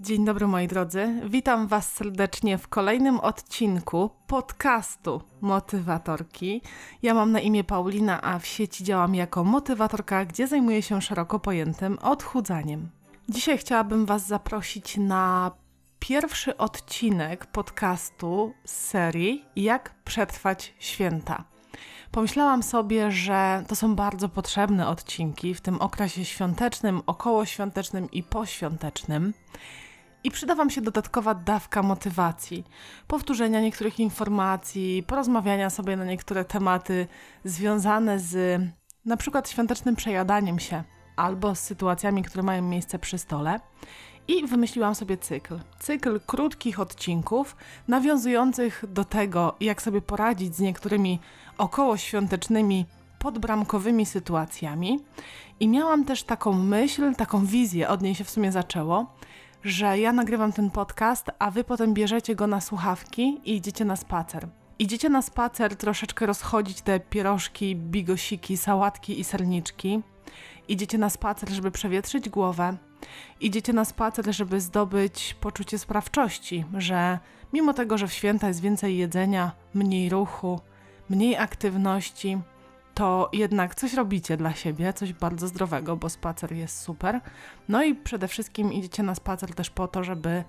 Dzień dobry moi drodzy, witam Was serdecznie w kolejnym odcinku podcastu Motywatorki. Ja mam na imię Paulina, a w sieci działam jako motywatorka, gdzie zajmuję się szeroko pojętym odchudzaniem. Dzisiaj chciałabym Was zaprosić na pierwszy odcinek podcastu z serii Jak przetrwać święta. Pomyślałam sobie, że to są bardzo potrzebne odcinki w tym okresie świątecznym, okołoświątecznym i poświątecznym. I przyda Wam się dodatkowa dawka motywacji, powtórzenia niektórych informacji, porozmawiania sobie na niektóre tematy związane z na przykład świątecznym przejadaniem się albo z sytuacjami, które mają miejsce przy stole. I wymyśliłam sobie cykl. Cykl krótkich odcinków, nawiązujących do tego, jak sobie poradzić z niektórymi okołoświątecznymi, podbramkowymi sytuacjami. I miałam też taką myśl, taką wizję, od niej się w sumie zaczęło, że ja nagrywam ten podcast, a wy potem bierzecie go na słuchawki i idziecie na spacer. Idziecie na spacer troszeczkę rozchodzić te pierożki, bigosiki, sałatki i serniczki. Idziecie na spacer, żeby przewietrzyć głowę. Idziecie na spacer, żeby zdobyć poczucie sprawczości, że mimo tego, że w święta jest więcej jedzenia, mniej ruchu, mniej aktywności, to jednak coś robicie dla siebie, coś bardzo zdrowego, bo spacer jest super. No i przede wszystkim idziecie na spacer też po to, żeby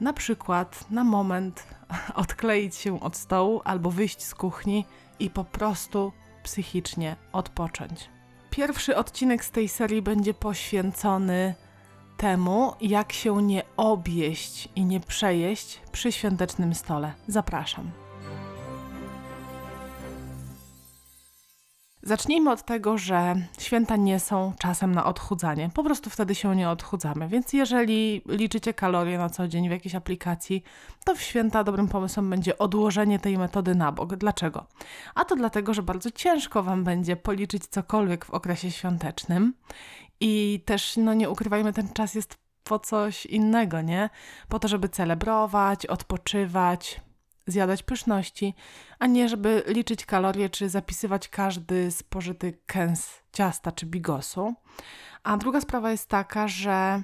na przykład na moment odkleić się od stołu albo wyjść z kuchni i po prostu psychicznie odpocząć. Pierwszy odcinek z tej serii będzie poświęcony temu, jak się nie objeść i nie przejeść przy świątecznym stole. Zapraszam. Zacznijmy od tego, że święta nie są czasem na odchudzanie. Po prostu wtedy się nie odchudzamy. Więc jeżeli liczycie kalorie na co dzień w jakiejś aplikacji, to w święta dobrym pomysłem będzie odłożenie tej metody na bok. Dlaczego? A to dlatego, że bardzo ciężko Wam będzie policzyć cokolwiek w okresie świątecznym. I też, no nie ukrywajmy, ten czas jest po coś innego, nie? Po to, żeby celebrować, odpoczywać, zjadać pyszności, a nie żeby liczyć kalorie czy zapisywać każdy spożyty kęs ciasta czy bigosu. A druga sprawa jest taka, że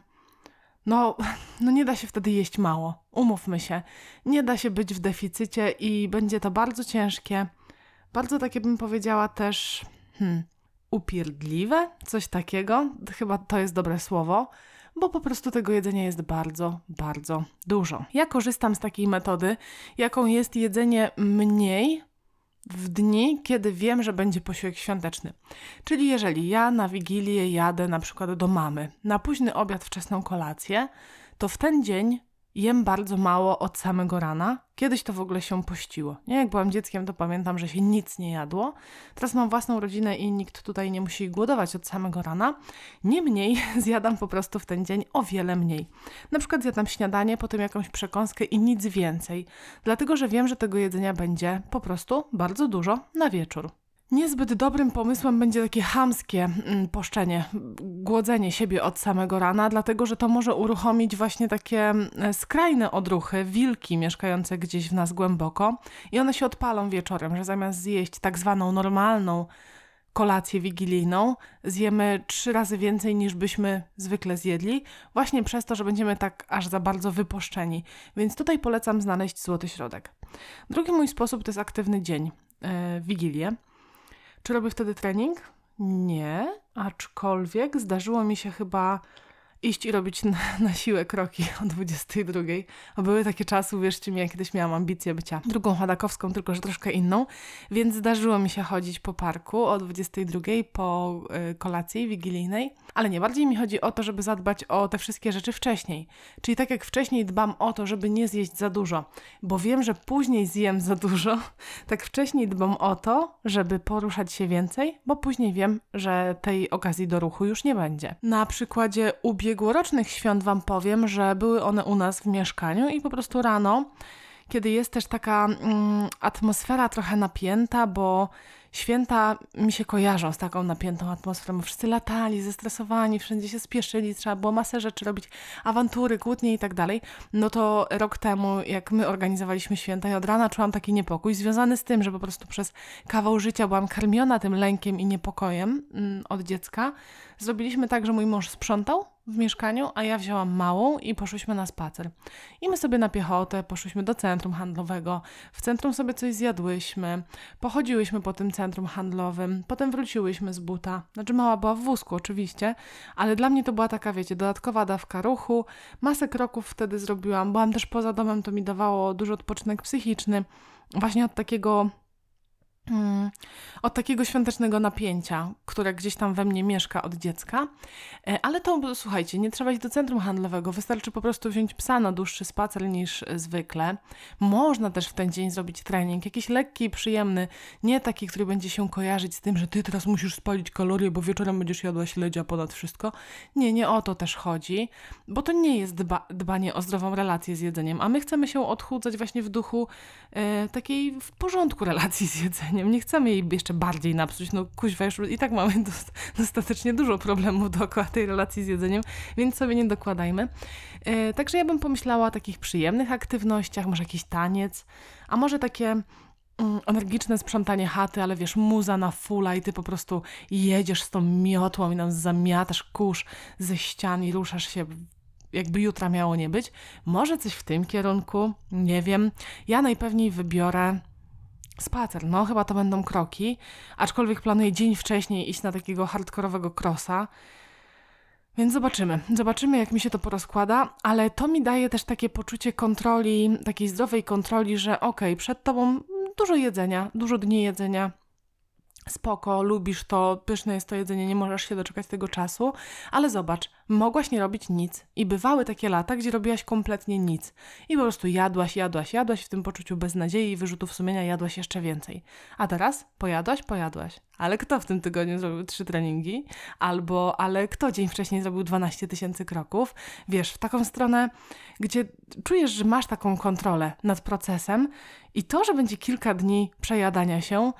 no, no nie da się wtedy jeść mało. Umówmy się. Nie da się być w deficycie i będzie to bardzo ciężkie. Bardzo takie bym powiedziała też hmm, upierdliwe, coś takiego. Chyba to jest dobre słowo bo po prostu tego jedzenia jest bardzo, bardzo dużo. Ja korzystam z takiej metody, jaką jest jedzenie mniej w dni, kiedy wiem, że będzie posiłek świąteczny. Czyli jeżeli ja na Wigilię jadę na przykład do mamy, na późny obiad, wczesną kolację, to w ten dzień jem bardzo mało od samego rana. Kiedyś to w ogóle się pościło. Nie, jak byłam dzieckiem, to pamiętam, że się nic nie jadło. Teraz mam własną rodzinę i nikt tutaj nie musi głodować od samego rana. Niemniej zjadam po prostu w ten dzień o wiele mniej. Na przykład zjadam śniadanie, potem jakąś przekąskę i nic więcej. Dlatego, że wiem, że tego jedzenia będzie po prostu bardzo dużo na wieczór. Niezbyt dobrym pomysłem będzie takie hamskie mm, poszczenie, głodzenie siebie od samego rana, dlatego że to może uruchomić właśnie takie mm, skrajne odruchy, wilki mieszkające gdzieś w nas głęboko i one się odpalą wieczorem, że zamiast zjeść tak zwaną normalną kolację wigilijną, zjemy trzy razy więcej niż byśmy zwykle zjedli, właśnie przez to, że będziemy tak aż za bardzo wyposzczeni. Więc tutaj polecam znaleźć złoty środek. Drugi mój sposób to jest aktywny dzień, yy, wigilię. Czy robię wtedy trening? Nie, aczkolwiek zdarzyło mi się chyba iść i robić na, na, siłę kroki o 22. Bo były takie czasy, wierzcie mi, ja kiedyś miałam ambicję bycia drugą Hadakowską, tylko że troszkę inną, więc zdarzyło mi się chodzić po parku o 22 po y, kolacji wigilijnej, ale nie, bardziej mi chodzi o to, żeby zadbać o te wszystkie rzeczy wcześniej. Czyli tak jak wcześniej dbam o to, żeby nie zjeść za dużo, bo wiem, że później zjem za dużo, tak wcześniej dbam o to, żeby poruszać się więcej, bo później wiem, że tej okazji do ruchu już nie będzie. Na przykładzie ubiegłego ubiegłorocznych świąt Wam powiem, że były one u nas w mieszkaniu i po prostu rano, kiedy jest też taka mm, atmosfera trochę napięta, bo święta mi się kojarzą z taką napiętą atmosferą. Wszyscy latali, zestresowani, wszędzie się spieszyli, trzeba było masę rzeczy robić, awantury, kłótnie i tak dalej. No to rok temu, jak my organizowaliśmy święta i od rana czułam taki niepokój związany z tym, że po prostu przez kawał życia byłam karmiona tym lękiem i niepokojem mm, od dziecka, zrobiliśmy tak, że mój mąż sprzątał w mieszkaniu, a ja wzięłam małą i poszłyśmy na spacer. I my sobie na piechotę poszłyśmy do centrum handlowego. W centrum sobie coś zjadłyśmy, pochodziłyśmy po tym centrum handlowym, potem wróciłyśmy z buta. Znaczy mała była w wózku oczywiście, ale dla mnie to była taka, wiecie, dodatkowa dawka ruchu. Masę kroków wtedy zrobiłam. Byłam też poza domem, to mi dawało duży odpoczynek psychiczny. Właśnie od takiego od takiego świątecznego napięcia, które gdzieś tam we mnie mieszka od dziecka. E, ale to, słuchajcie, nie trzeba iść do centrum handlowego, wystarczy po prostu wziąć psa na dłuższy spacer niż zwykle. Można też w ten dzień zrobić trening, jakiś lekki i przyjemny, nie taki, który będzie się kojarzyć z tym, że ty teraz musisz spalić kalorie, bo wieczorem będziesz jadła śledzia ponad wszystko. Nie, nie o to też chodzi, bo to nie jest dba dbanie o zdrową relację z jedzeniem, a my chcemy się odchudzać właśnie w duchu e, takiej w porządku relacji z jedzeniem nie chcemy jej jeszcze bardziej napsuć. No kuźwa, już i tak mamy dostatecznie dużo problemów dookoła tej relacji z jedzeniem, więc sobie nie dokładajmy. E, także ja bym pomyślała o takich przyjemnych aktywnościach, może jakiś taniec, a może takie mm, energiczne sprzątanie chaty, ale wiesz, muza na fula i ty po prostu jedziesz z tą miotłą i nam zamiatasz kurz ze ścian i ruszasz się jakby jutra miało nie być. Może coś w tym kierunku, nie wiem. Ja najpewniej wybiorę Spacer, no chyba to będą kroki, aczkolwiek planuję dzień wcześniej iść na takiego hardkorowego crossa. Więc zobaczymy. Zobaczymy, jak mi się to porozkłada, ale to mi daje też takie poczucie kontroli, takiej zdrowej kontroli, że okej, okay, przed tobą dużo jedzenia, dużo dni jedzenia, spoko, lubisz to, pyszne jest to jedzenie, nie możesz się doczekać tego czasu, ale zobacz, mogłaś nie robić nic i bywały takie lata, gdzie robiłaś kompletnie nic i po prostu jadłaś, jadłaś, jadłaś w tym poczuciu beznadziei i wyrzutów sumienia jadłaś jeszcze więcej. A teraz pojadłaś, pojadłaś. Ale kto w tym tygodniu zrobił trzy treningi? Albo, ale kto dzień wcześniej zrobił 12 tysięcy kroków? Wiesz, w taką stronę, gdzie czujesz, że masz taką kontrolę nad procesem i to, że będzie kilka dni przejadania się,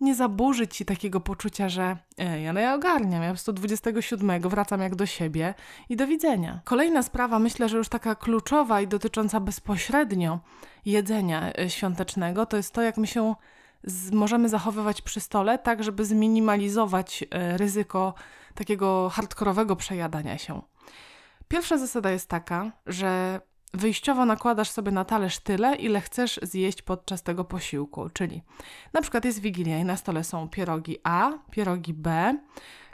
nie zaburzy ci takiego poczucia, że e, ja, no ja ogarniam, ja po prostu 27 wracam jak do siebie i do widzenia. Kolejna sprawa, myślę, że już taka kluczowa i dotycząca bezpośrednio jedzenia e, świątecznego, to jest to, jak my się z, możemy zachowywać przy stole, tak żeby zminimalizować e, ryzyko takiego hardkorowego przejadania się. Pierwsza zasada jest taka, że wyjściowo nakładasz sobie na talerz tyle, ile chcesz zjeść podczas tego posiłku. Czyli na przykład jest Wigilia i na stole są pierogi A, pierogi B,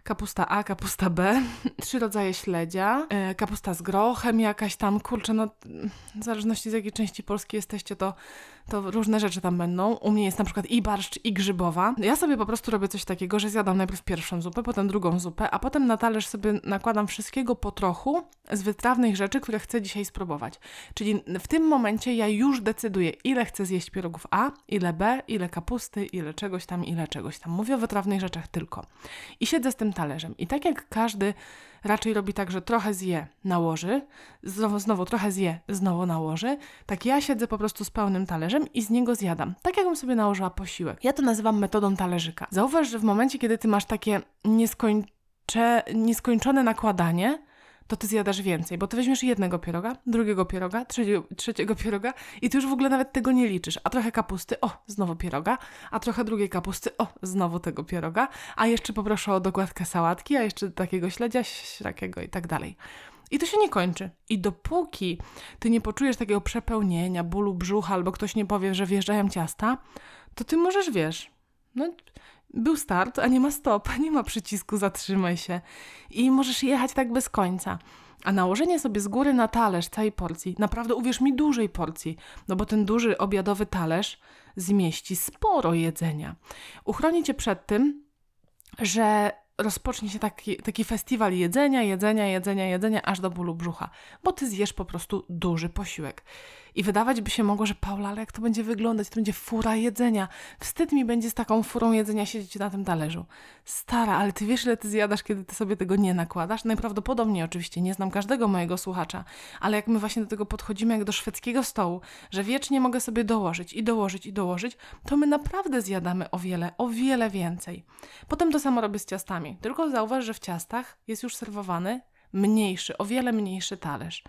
kapusta A, kapusta B, trzy rodzaje śledzia, e, kapusta z grochem jakaś tam, kurczę, no w zależności z jakiej części Polski jesteście, to to różne rzeczy tam będą. U mnie jest na przykład i barszcz, i grzybowa. Ja sobie po prostu robię coś takiego, że zjadam najpierw pierwszą zupę, potem drugą zupę, a potem na talerz sobie nakładam wszystkiego po trochu z wytrawnych rzeczy, które chcę dzisiaj spróbować. Czyli w tym momencie ja już decyduję, ile chcę zjeść pierogów A, ile B, ile kapusty, ile czegoś tam, ile czegoś tam. Mówię o wytrawnych rzeczach tylko. I siedzę z tym talerzem. I tak jak każdy raczej robi tak, że trochę zje, nałoży, znowu, znowu trochę zje, znowu nałoży. Tak ja siedzę po prostu z pełnym talerzem i z niego zjadam. Tak jakbym sobie nałożyła posiłek. Ja to nazywam metodą talerzyka. Zauważ, że w momencie, kiedy ty masz takie nieskończone nakładanie, to ty zjadasz więcej, bo ty weźmiesz jednego pieroga, drugiego pieroga, trzeciego, trzeciego pieroga i ty już w ogóle nawet tego nie liczysz. A trochę kapusty, o, znowu pieroga, a trochę drugiej kapusty, o, znowu tego pieroga, a jeszcze poproszę o dokładkę sałatki, a jeszcze takiego śledzia, śrakiego i tak dalej. I to się nie kończy. I dopóki ty nie poczujesz takiego przepełnienia, bólu brzucha, albo ktoś nie powie, że wjeżdżają ciasta, to ty możesz, wiesz, no był start, a nie ma stop, nie ma przycisku zatrzymaj się i możesz jechać tak bez końca. A nałożenie sobie z góry na talerz całej porcji, naprawdę uwierz mi, dużej porcji, no bo ten duży obiadowy talerz zmieści sporo jedzenia. Uchroni cię przed tym, że rozpocznie się taki, taki festiwal jedzenia, jedzenia, jedzenia, jedzenia, aż do bólu brzucha, bo ty zjesz po prostu duży posiłek. I wydawać by się mogło, że Paula, ale jak to będzie wyglądać? To będzie fura jedzenia. Wstyd mi będzie z taką furą jedzenia siedzieć na tym talerzu. Stara, ale ty wiesz, ile ty zjadasz, kiedy ty sobie tego nie nakładasz? Najprawdopodobniej oczywiście, nie znam każdego mojego słuchacza, ale jak my właśnie do tego podchodzimy jak do szwedzkiego stołu, że wiecznie mogę sobie dołożyć i dołożyć i dołożyć, to my naprawdę zjadamy o wiele, o wiele więcej. Potem to samo robię z ciastami. Tylko zauważ, że w ciastach jest już serwowany mniejszy, o wiele mniejszy talerz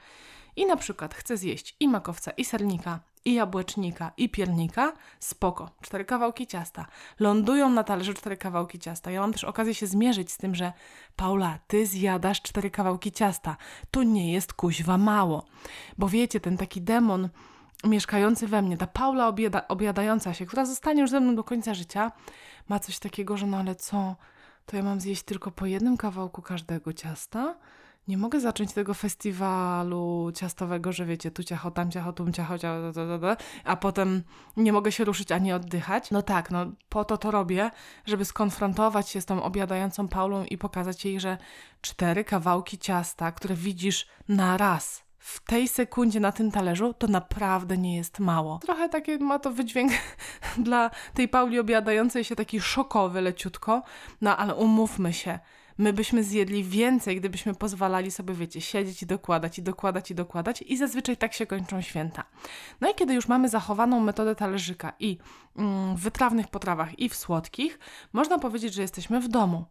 i na przykład chcę zjeść i makowca, i sernika, i jabłecznika, i piernika, spoko. Cztery kawałki ciasta. Lądują na talerzu cztery kawałki ciasta. Ja mam też okazję się zmierzyć z tym, że Paula, ty zjadasz cztery kawałki ciasta. To nie jest kuźwa mało. Bo wiecie, ten taki demon mieszkający we mnie, ta Paula obiada, obiadająca się, która zostanie już ze mną do końca życia, ma coś takiego, że no ale co, to ja mam zjeść tylko po jednym kawałku każdego ciasta? Nie mogę zacząć tego festiwalu ciastowego, że wiecie, tu ciacho, tam ciacho, tu ciacho, ciacho, a potem nie mogę się ruszyć ani oddychać. No tak, no po to to robię, żeby skonfrontować się z tą obiadającą Paulą i pokazać jej, że cztery kawałki ciasta, które widzisz na raz, w tej sekundzie na tym talerzu, to naprawdę nie jest mało. Trochę takie ma to wydźwięk dla tej Pauli obiadającej się taki szokowy leciutko, no ale umówmy się, my byśmy zjedli więcej, gdybyśmy pozwalali sobie, wiecie, siedzieć i dokładać, i dokładać, i dokładać, i zazwyczaj tak się kończą święta. No i kiedy już mamy zachowaną metodę talerzyka i mm, w wytrawnych potrawach, i w słodkich, można powiedzieć, że jesteśmy w domu.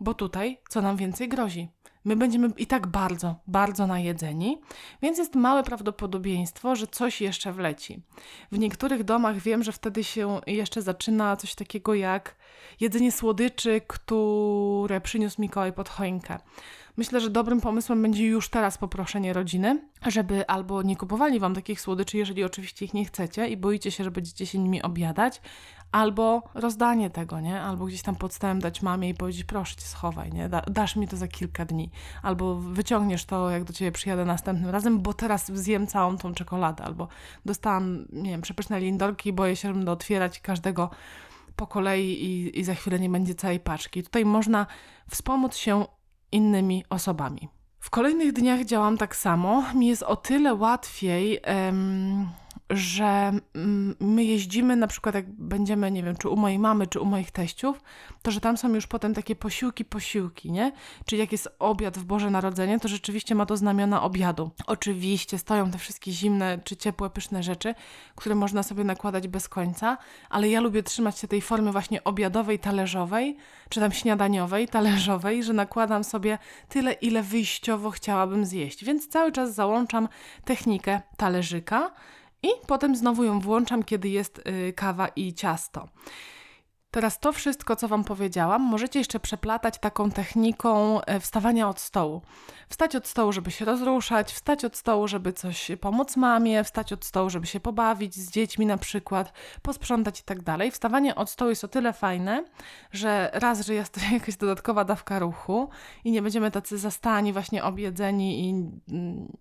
Bo tutaj co nam więcej grozi? My będziemy i tak bardzo, bardzo najedzeni, więc jest małe prawdopodobieństwo, że coś jeszcze wleci. W niektórych domach wiem, że wtedy się jeszcze zaczyna coś takiego jak jedzenie słodyczy, które przyniósł Mikołaj pod choinkę. Myślę, że dobrym pomysłem będzie już teraz poproszenie rodziny, żeby albo nie kupowali wam takich słodyczy, jeżeli oczywiście ich nie chcecie i boicie się, że będziecie się nimi obiadać, albo rozdanie tego, nie? Albo gdzieś tam podstałem dać mamie i powiedzieć, proszę cię, schowaj, nie? Da, dasz mi to za kilka dni. Albo wyciągniesz to, jak do ciebie przyjadę następnym razem, bo teraz zjem całą tą czekoladę. Albo dostałam, nie wiem, przepyszne lindorki boję się, będę otwierać każdego po kolei i, i za chwilę nie będzie całej paczki. Tutaj można wspomóc się innymi osobami. W kolejnych dniach działam tak samo. Mi jest o tyle łatwiej że mm, my jeździmy na przykład jak będziemy, nie wiem, czy u mojej mamy, czy u moich teściów, to że tam są już potem takie posiłki, posiłki, nie? Czyli jak jest obiad w Boże Narodzenie, to rzeczywiście ma to znamiona obiadu. Oczywiście stoją te wszystkie zimne, czy ciepłe, pyszne rzeczy, które można sobie nakładać bez końca, ale ja lubię trzymać się tej formy właśnie obiadowej, talerzowej, czy tam śniadaniowej, talerzowej, że nakładam sobie tyle, ile wyjściowo chciałabym zjeść. Więc cały czas załączam technikę talerzyka, i potem znowu ją włączam, kiedy jest y, kawa i ciasto. Teraz to wszystko, co Wam powiedziałam, możecie jeszcze przeplatać taką techniką e, wstawania od stołu. Wstać od stołu, żeby się rozruszać, wstać od stołu, żeby coś pomóc mamie, wstać od stołu, żeby się pobawić z dziećmi na przykład, posprzątać i tak dalej. Wstawanie od stołu jest o tyle fajne, że raz, że jest to jakaś dodatkowa dawka ruchu i nie będziemy tacy zastani, właśnie objedzeni i mm,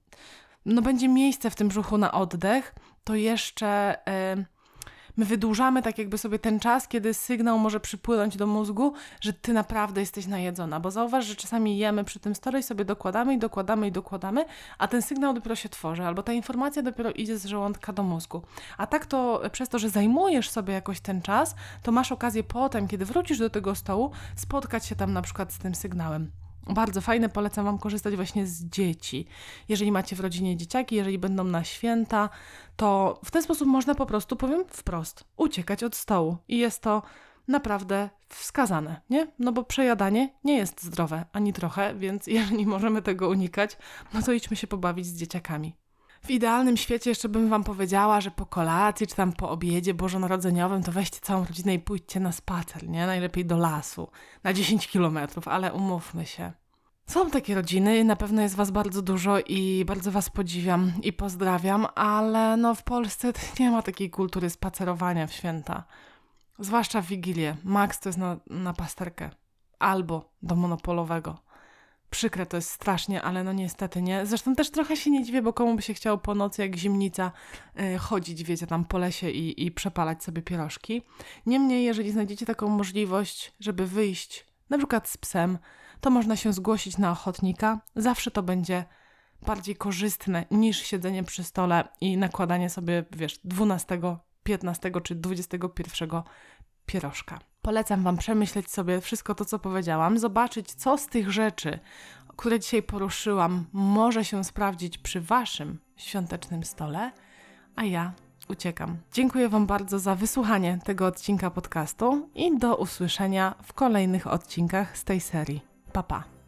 no będzie miejsce w tym brzuchu na oddech, to jeszcze my wydłużamy tak jakby sobie ten czas, kiedy sygnał może przypłynąć do mózgu, że ty naprawdę jesteś najedzona. Bo zauważ, że czasami jemy przy tym stole i sobie dokładamy i dokładamy i dokładamy, a ten sygnał dopiero się tworzy, albo ta informacja dopiero idzie z żołądka do mózgu. A tak to przez to, że zajmujesz sobie jakoś ten czas, to masz okazję potem, kiedy wrócisz do tego stołu, spotkać się tam na przykład z tym sygnałem. Bardzo fajne, polecam Wam korzystać właśnie z dzieci. Jeżeli macie w rodzinie dzieciaki, jeżeli będą na święta, to w ten sposób można po prostu, powiem wprost, uciekać od stołu. I jest to naprawdę wskazane, nie? No bo przejadanie nie jest zdrowe ani trochę, więc jeżeli możemy tego unikać, no to idźmy się pobawić z dzieciakami. W idealnym świecie jeszcze bym wam powiedziała, że po kolacji czy tam po obiedzie bożonarodzeniowym to weźcie całą rodzinę i pójdźcie na spacer, nie? Najlepiej do lasu, na 10 kilometrów, ale umówmy się. Są takie rodziny, na pewno jest was bardzo dużo i bardzo was podziwiam i pozdrawiam, ale no w Polsce nie ma takiej kultury spacerowania w święta. Zwłaszcza w Wigilię. Max to jest na, na pasterkę. Albo do monopolowego. Przykre to jest strasznie, ale no niestety nie. Zresztą też trochę się nie dziwię, bo komu by się chciało po nocy jak zimnica yy, chodzić, wiecie, tam po lesie i, i przepalać sobie pierożki. Niemniej, jeżeli znajdziecie taką możliwość, żeby wyjść na przykład z psem, to można się zgłosić na ochotnika. Zawsze to będzie bardziej korzystne niż siedzenie przy stole i nakładanie sobie, wiesz, 12, 15 czy 21 pierożka. Polecam Wam przemyśleć sobie wszystko to, co powiedziałam, zobaczyć, co z tych rzeczy, które dzisiaj poruszyłam, może się sprawdzić przy Waszym świątecznym stole, a ja uciekam. Dziękuję Wam bardzo za wysłuchanie tego odcinka podcastu i do usłyszenia w kolejnych odcinkach z tej serii. Pa pa!